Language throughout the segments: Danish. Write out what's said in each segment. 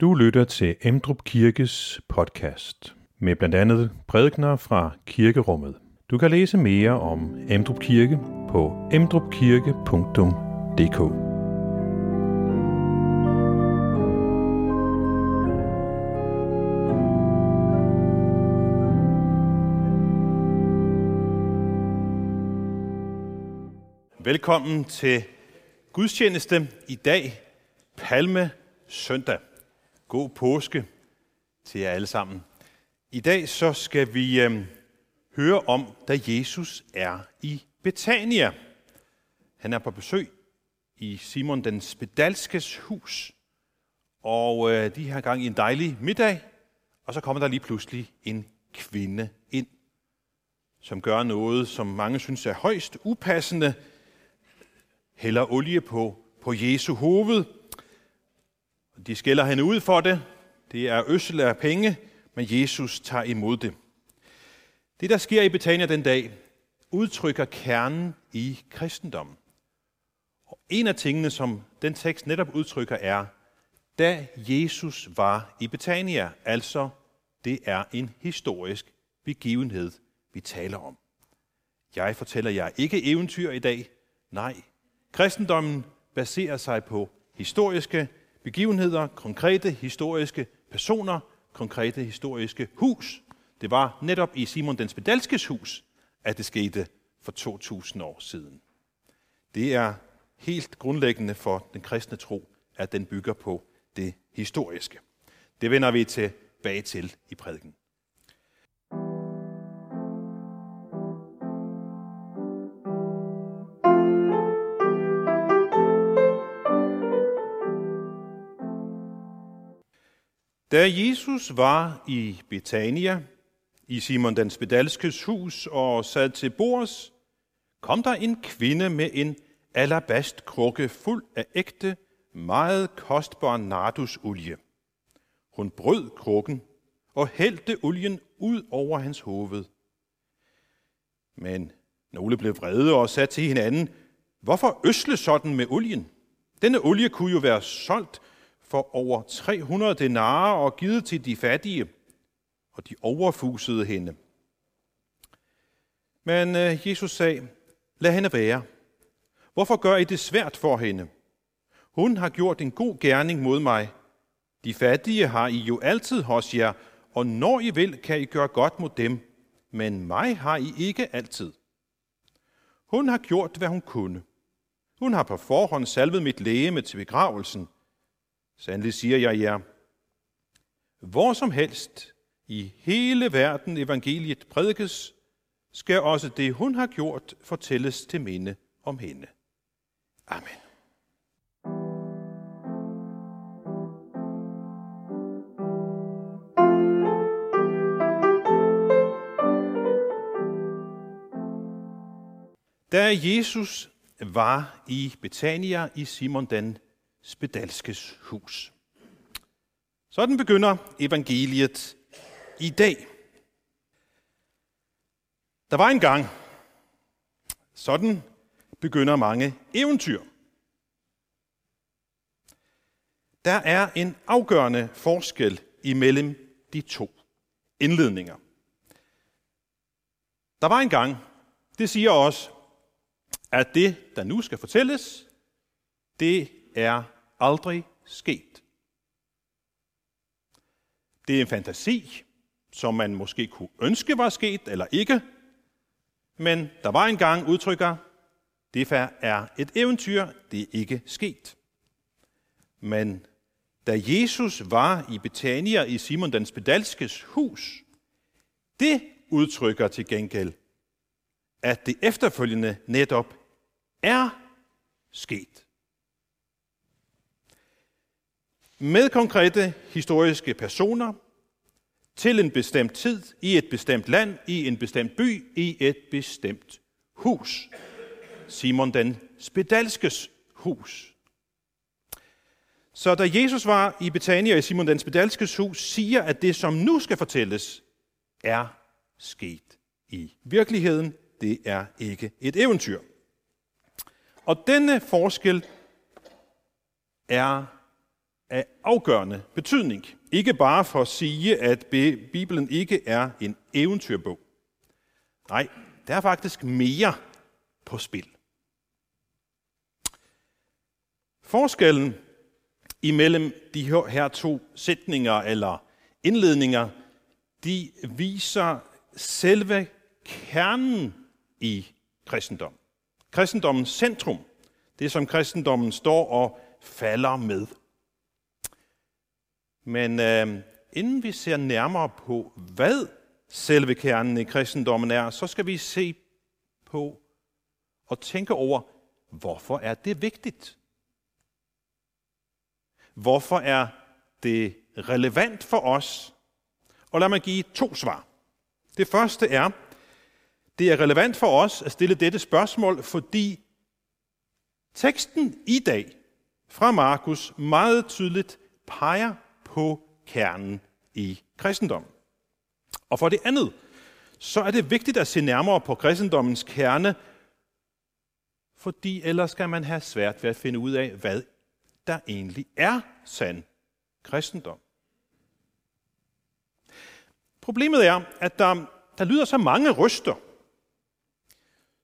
Du lytter til Emdrup Kirkes podcast med blandt andet prædikner fra kirkerummet. Du kan læse mere om Emdrup Kirke på emdrupkirke.dk. Velkommen til gudstjeneste i dag, Palme Søndag. God påske til jer alle sammen. I dag så skal vi øh, høre om, da Jesus er i Betania. Han er på besøg i Simon den Spedalskes hus. Og øh, de har gang i en dejlig middag, og så kommer der lige pludselig en kvinde ind, som gør noget, som mange synes er højst upassende, hælder olie på, på Jesu hoved. De skælder hende ud for det. Det er øssel af penge, men Jesus tager imod det. Det, der sker i Betania den dag, udtrykker kernen i kristendommen. Og en af tingene, som den tekst netop udtrykker, er, da Jesus var i Betania, altså det er en historisk begivenhed, vi taler om. Jeg fortæller jer ikke eventyr i dag. Nej, kristendommen baserer sig på historiske begivenheder, konkrete historiske personer, konkrete historiske hus. Det var netop i Simon den Spedalskes hus, at det skete for 2000 år siden. Det er helt grundlæggende for den kristne tro, at den bygger på det historiske. Det vender vi tilbage til i prædiken. Da Jesus var i Betania, i Simon den Spedalskes hus og sad til bords, kom der en kvinde med en alabastkrukke fuld af ægte, meget kostbar nardusolie. Hun brød krukken og hældte olien ud over hans hoved. Men nogle blev vrede og sagde til hinanden, hvorfor øsle sådan med olien? Denne olie kunne jo være solgt for over 300 denarer og givet til de fattige, og de overfusede hende. Men øh, Jesus sagde, lad hende være. Hvorfor gør I det svært for hende? Hun har gjort en god gerning mod mig. De fattige har I jo altid hos jer, og når I vil, kan I gøre godt mod dem. Men mig har I ikke altid. Hun har gjort, hvad hun kunne. Hun har på forhånd salvet mit læge til begravelsen – Sandelig siger jeg jer, hvor som helst i hele verden evangeliet prædikes, skal også det, hun har gjort, fortælles til minde om hende. Amen. Da Jesus var i Betania i Simon den spedalskes hus. Sådan begynder evangeliet i dag. Der var en gang. Sådan begynder mange eventyr. Der er en afgørende forskel imellem de to indledninger. Der var en gang. Det siger os, at det, der nu skal fortælles, det er aldrig sket. Det er en fantasi, som man måske kunne ønske var sket eller ikke, men der var engang udtrykker, det er et eventyr, det er ikke sket. Men da Jesus var i Betania i Simon den Spedalskes hus, det udtrykker til gengæld, at det efterfølgende netop er sket. Med konkrete historiske personer til en bestemt tid, i et bestemt land, i en bestemt by, i et bestemt hus. Simon den Spedalskes hus. Så da Jesus var i Betania i Simon den Spedalskes hus, siger, at det, som nu skal fortælles, er sket i virkeligheden. Det er ikke et eventyr. Og denne forskel er af afgørende betydning. Ikke bare for at sige, at Bibelen ikke er en eventyrbog. Nej, der er faktisk mere på spil. Forskellen imellem de her to sætninger eller indledninger, de viser selve kernen i kristendom. Kristendommens centrum. Det, som kristendommen står og falder med. Men øh, inden vi ser nærmere på, hvad selve kernen i kristendommen er, så skal vi se på og tænke over, hvorfor er det vigtigt? Hvorfor er det relevant for os? Og lad mig give to svar. Det første er, det er relevant for os at stille dette spørgsmål, fordi teksten i dag fra Markus meget tydeligt peger på kernen i kristendommen. Og for det andet, så er det vigtigt at se nærmere på kristendommens kerne, fordi ellers skal man have svært ved at finde ud af, hvad der egentlig er sand kristendom. Problemet er, at der, der lyder så mange ryster,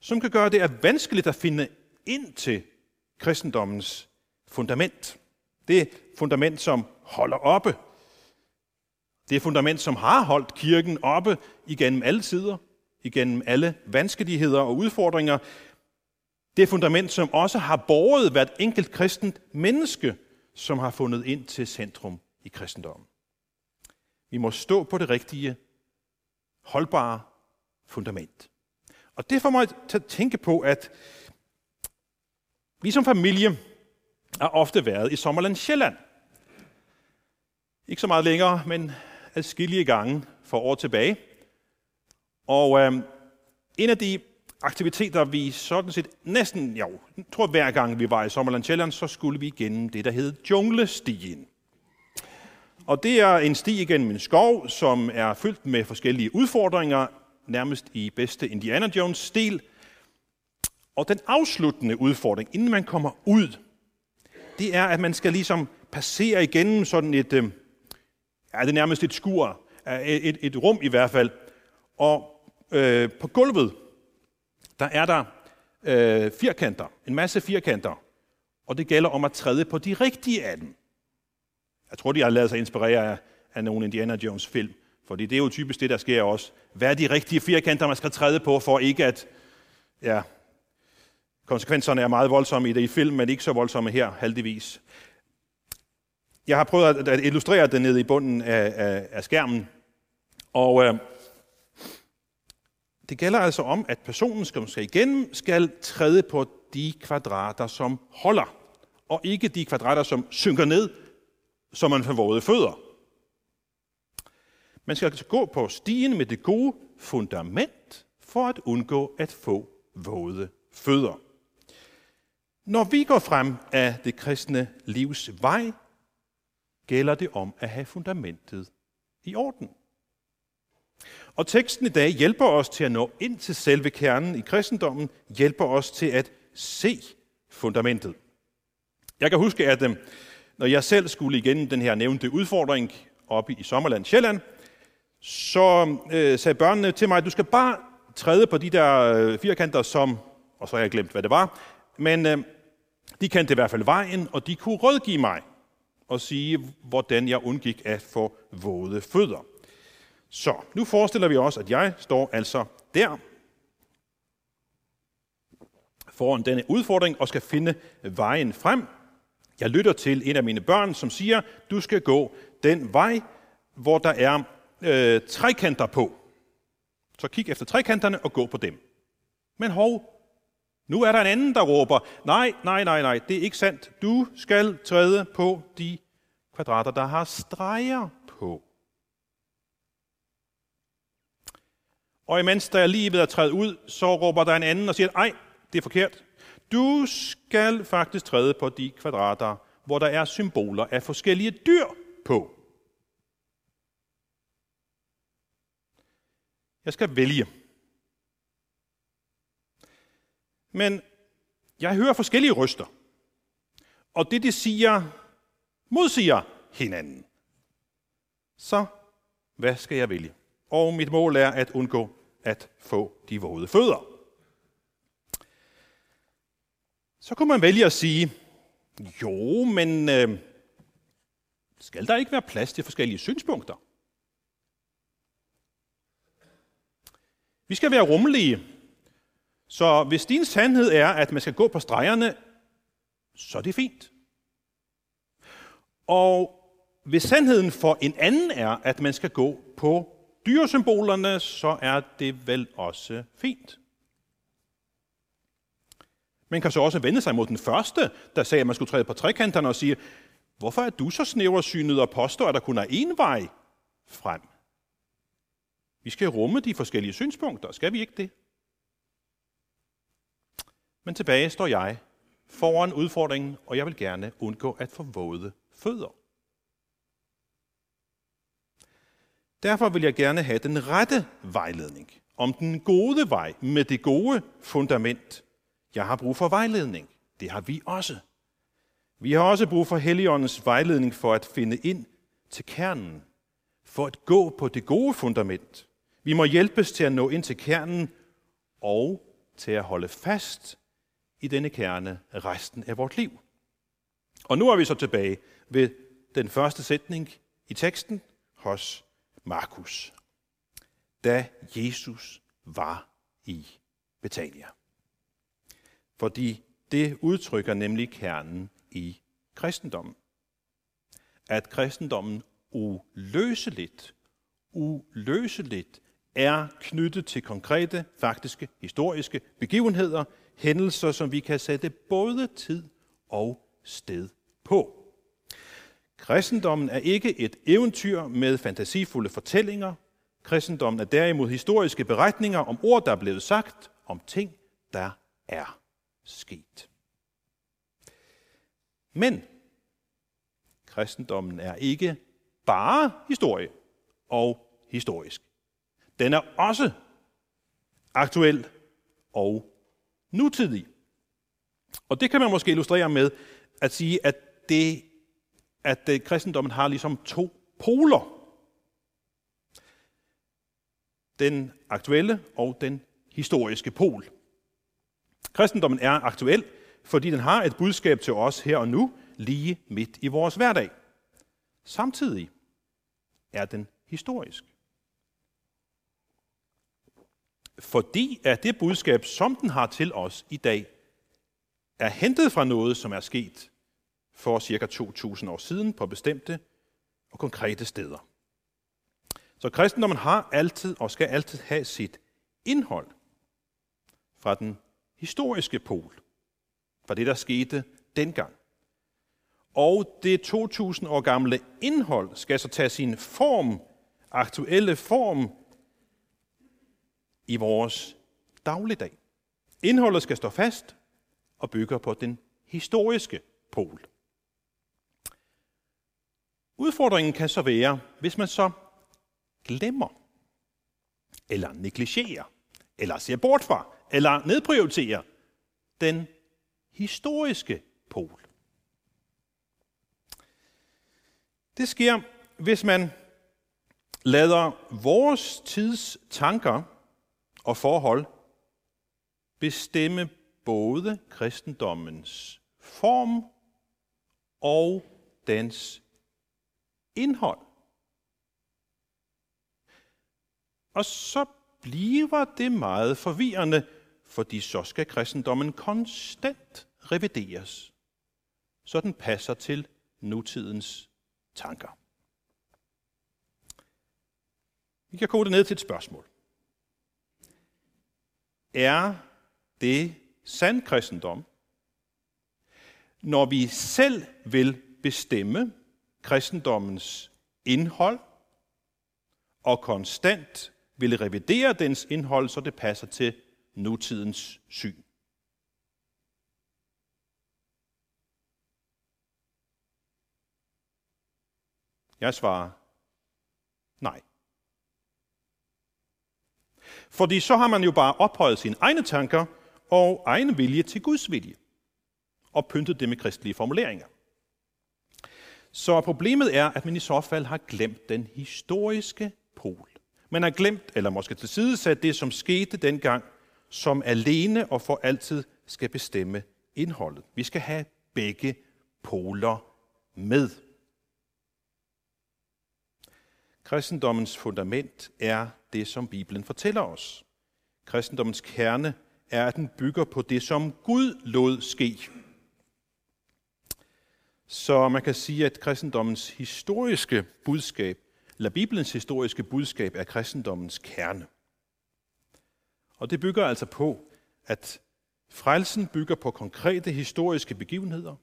som kan gøre det vanskeligt at finde ind til kristendommens fundament. Det fundament, som holder oppe. Det fundament, som har holdt kirken oppe igennem alle tider, igennem alle vanskeligheder og udfordringer. Det fundament, som også har båret hvert enkelt kristent menneske, som har fundet ind til centrum i kristendommen. Vi må stå på det rigtige, holdbare fundament. Og det får mig til at tænke på, at vi som familie har ofte været i Sommerland Sjælland. Ikke så meget længere, men adskillige gange for år tilbage. Og øh, en af de aktiviteter, vi sådan set næsten, jo, jeg tror hver gang vi var i Sommerland Sjælland, så skulle vi igennem det, der hed Junglestien. Og det er en sti igennem en skov, som er fyldt med forskellige udfordringer, nærmest i bedste Indiana Jones-stil. Og den afsluttende udfordring, inden man kommer ud, det er, at man skal ligesom passere igennem sådan et, øh, ja, det er nærmest et skur, et, et rum i hvert fald. Og øh, på gulvet, der er der øh, firkanter, en masse firkanter. Og det gælder om at træde på de rigtige af dem. Jeg tror, de har lavet sig inspirere af, af nogle Indiana Jones film. Fordi det er jo typisk det, der sker også. Hvad er de rigtige firkanter, man skal træde på, for ikke at... Ja, konsekvenserne er meget voldsomme i det i film, men ikke så voldsomme her, heldigvis. Jeg har prøvet at illustrere det nede i bunden af, af, af skærmen. Og øh, det gælder altså om, at personen, som skal igennem, skal træde på de kvadrater, som holder, og ikke de kvadrater, som synker ned, som man får våde fødder. Man skal altså gå på stigen med det gode fundament, for at undgå at få våde fødder. Når vi går frem af det kristne livs vej, gælder det om at have fundamentet i orden. Og teksten i dag hjælper os til at nå ind til selve kernen i kristendommen, hjælper os til at se fundamentet. Jeg kan huske, at øhm, når jeg selv skulle igennem den her nævnte udfordring oppe i Sommerland, Sjælland, så øh, sagde børnene til mig, at du skal bare træde på de der øh, firkanter, som, og så har jeg glemt, hvad det var, men øh, de kendte i hvert fald vejen, og de kunne rådgive mig og sige, hvordan jeg undgik at få våde fødder. Så nu forestiller vi os, at jeg står altså der foran denne udfordring og skal finde vejen frem. Jeg lytter til en af mine børn, som siger, du skal gå den vej, hvor der er øh, trekanter på. Så kig efter trekanterne og gå på dem. Men hov, nu er der en anden, der råber, nej, nej, nej, nej, det er ikke sandt. Du skal træde på de kvadrater, der har streger på. Og imens der er lige ved at træde ud, så råber der en anden og siger, nej, det er forkert. Du skal faktisk træde på de kvadrater, hvor der er symboler af forskellige dyr på. Jeg skal vælge. Men jeg hører forskellige røster. Og det, de siger, modsiger hinanden. Så hvad skal jeg vælge? Og mit mål er at undgå at få de våde fødder. Så kunne man vælge at sige, jo, men øh, skal der ikke være plads til forskellige synspunkter? Vi skal være rummelige. Så hvis din sandhed er, at man skal gå på stregerne, så er det fint. Og hvis sandheden for en anden er, at man skal gå på dyresymbolerne, så er det vel også fint. Man kan så også vende sig mod den første, der sagde, at man skulle træde på trekanterne og sige, hvorfor er du så snæversynet og påstår, at der kun er én vej frem? Vi skal rumme de forskellige synspunkter, skal vi ikke det? Men tilbage står jeg foran udfordringen, og jeg vil gerne undgå at få våde fødder. Derfor vil jeg gerne have den rette vejledning om den gode vej med det gode fundament. Jeg har brug for vejledning. Det har vi også. Vi har også brug for Helligåndens vejledning for at finde ind til kernen, for at gå på det gode fundament. Vi må hjælpes til at nå ind til kernen og til at holde fast i denne kerne resten af vort liv. Og nu er vi så tilbage ved den første sætning i teksten hos Markus. Da Jesus var i Betania. Fordi det udtrykker nemlig kernen i kristendommen. At kristendommen uløseligt, uløseligt er knyttet til konkrete, faktiske, historiske begivenheder, hændelser, som vi kan sætte både tid og sted på. Kristendommen er ikke et eventyr med fantasifulde fortællinger. Kristendommen er derimod historiske beretninger om ord, der er blevet sagt, om ting, der er sket. Men kristendommen er ikke bare historie og historisk. Den er også aktuel og nutidig. Og det kan man måske illustrere med at sige, at, det, at øh, kristendommen har ligesom to poler. Den aktuelle og den historiske pol. Kristendommen er aktuel, fordi den har et budskab til os her og nu, lige midt i vores hverdag. Samtidig er den historisk fordi at det budskab, som den har til os i dag, er hentet fra noget, som er sket for cirka 2000 år siden på bestemte og konkrete steder. Så kristendommen har altid og skal altid have sit indhold fra den historiske pol, fra det, der skete dengang. Og det 2000 år gamle indhold skal så tage sin form, aktuelle form, i vores dagligdag. Indholdet skal stå fast og bygger på den historiske pol. Udfordringen kan så være, hvis man så glemmer, eller negligerer, eller ser bort fra, eller nedprioriterer den historiske pol. Det sker, hvis man lader vores tids tanker og forhold bestemme både kristendommens form og dens indhold. Og så bliver det meget forvirrende, fordi så skal kristendommen konstant revideres, så den passer til nutidens tanker. Vi kan kode det ned til et spørgsmål. Er det sand kristendom, når vi selv vil bestemme kristendommens indhold og konstant vil revidere dens indhold, så det passer til nutidens syn. Jeg svarer nej. Fordi så har man jo bare ophøjet sine egne tanker og egen vilje til Guds vilje og pyntet det med kristelige formuleringer. Så problemet er, at man i så fald har glemt den historiske pol. Man har glemt, eller måske tilsidesat det, som skete dengang, som alene og for altid skal bestemme indholdet. Vi skal have begge poler med. Kristendommens fundament er det, som Bibelen fortæller os. Kristendommens kerne er, at den bygger på det, som Gud lod ske. Så man kan sige, at kristendommens historiske budskab, eller Bibelens historiske budskab, er kristendommens kerne. Og det bygger altså på, at frelsen bygger på konkrete historiske begivenheder,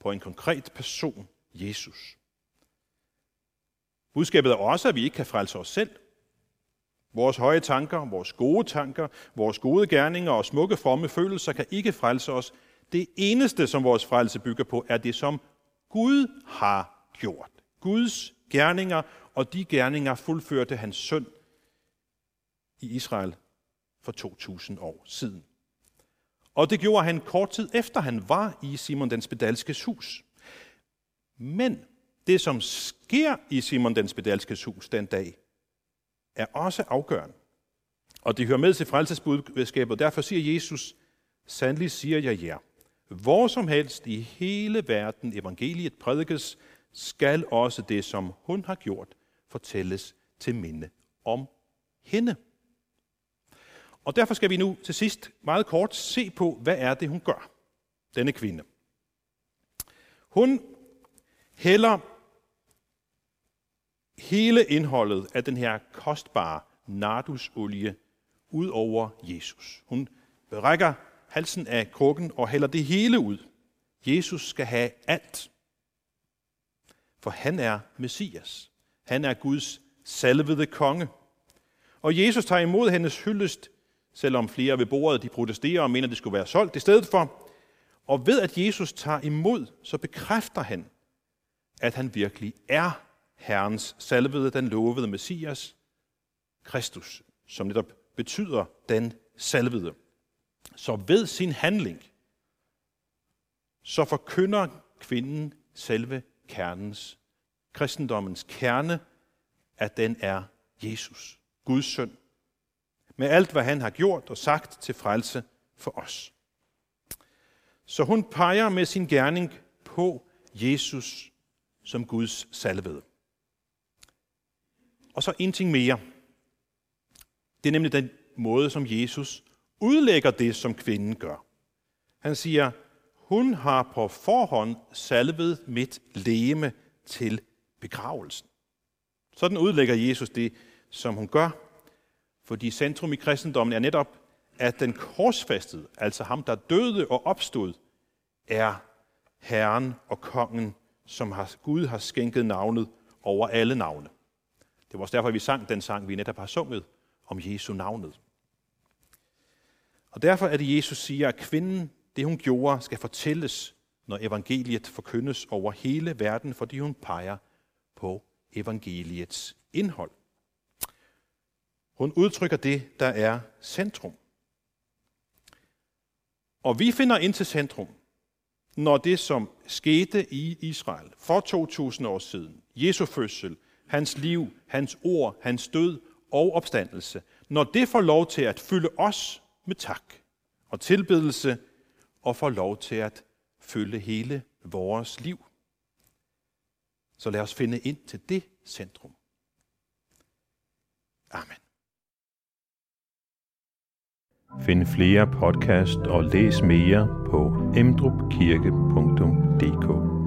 på en konkret person, Jesus. Budskabet er også, at vi ikke kan frelse os selv. Vores høje tanker, vores gode tanker, vores gode gerninger og smukke fromme følelser kan ikke frelse os. Det eneste, som vores frelse bygger på, er det, som Gud har gjort. Guds gerninger, og de gerninger fuldførte hans søn i Israel for 2000 år siden. Og det gjorde han kort tid efter, han var i Simon den Spedalskes hus. Men det, som sker i Simon den Spedalskes hus den dag, er også afgørende. Og det hører med til frelsesbudskabet, derfor siger Jesus, sandelig siger jeg jer, hvor som helst i hele verden evangeliet prædikes, skal også det, som hun har gjort, fortælles til minde om hende. Og derfor skal vi nu til sidst meget kort se på, hvad er det, hun gør, denne kvinde. Hun hælder hele indholdet af den her kostbare nardusolie ud over Jesus. Hun rækker halsen af krukken og hælder det hele ud. Jesus skal have alt. For han er Messias. Han er Guds salvede konge. Og Jesus tager imod hendes hyldest, selvom flere ved bordet de protesterer og mener, det skulle være solgt i stedet for. Og ved at Jesus tager imod, så bekræfter han, at han virkelig er Herrens salvede, den lovede Messias, Kristus, som netop betyder den salvede. Så ved sin handling, så forkynder kvinden selve kernens, kristendommens kerne, at den er Jesus, Guds søn, med alt, hvad han har gjort og sagt til frelse for os. Så hun peger med sin gerning på Jesus som Guds salvede. Og så en ting mere. Det er nemlig den måde, som Jesus udlægger det, som kvinden gør. Han siger, hun har på forhånd salvet mit leme til begravelsen. Sådan udlægger Jesus det, som hun gør, fordi centrum i kristendommen er netop, at den korsfæstede, altså ham, der døde og opstod, er Herren og kongen, som har, Gud har skænket navnet over alle navne. Det var også derfor, vi sang den sang, vi netop har sunget om Jesu navnet. Og derfor er det, Jesus siger, at kvinden, det hun gjorde, skal fortælles, når evangeliet forkyndes over hele verden, fordi hun peger på evangeliets indhold. Hun udtrykker det, der er centrum. Og vi finder ind til centrum, når det, som skete i Israel for 2000 år siden, Jesu fødsel, hans liv, hans ord, hans død og opstandelse, når det får lov til at fylde os med tak og tilbedelse, og får lov til at fylde hele vores liv. Så lad os finde ind til det centrum. Amen. Find flere podcast og læs mere på emdrupkirke.dk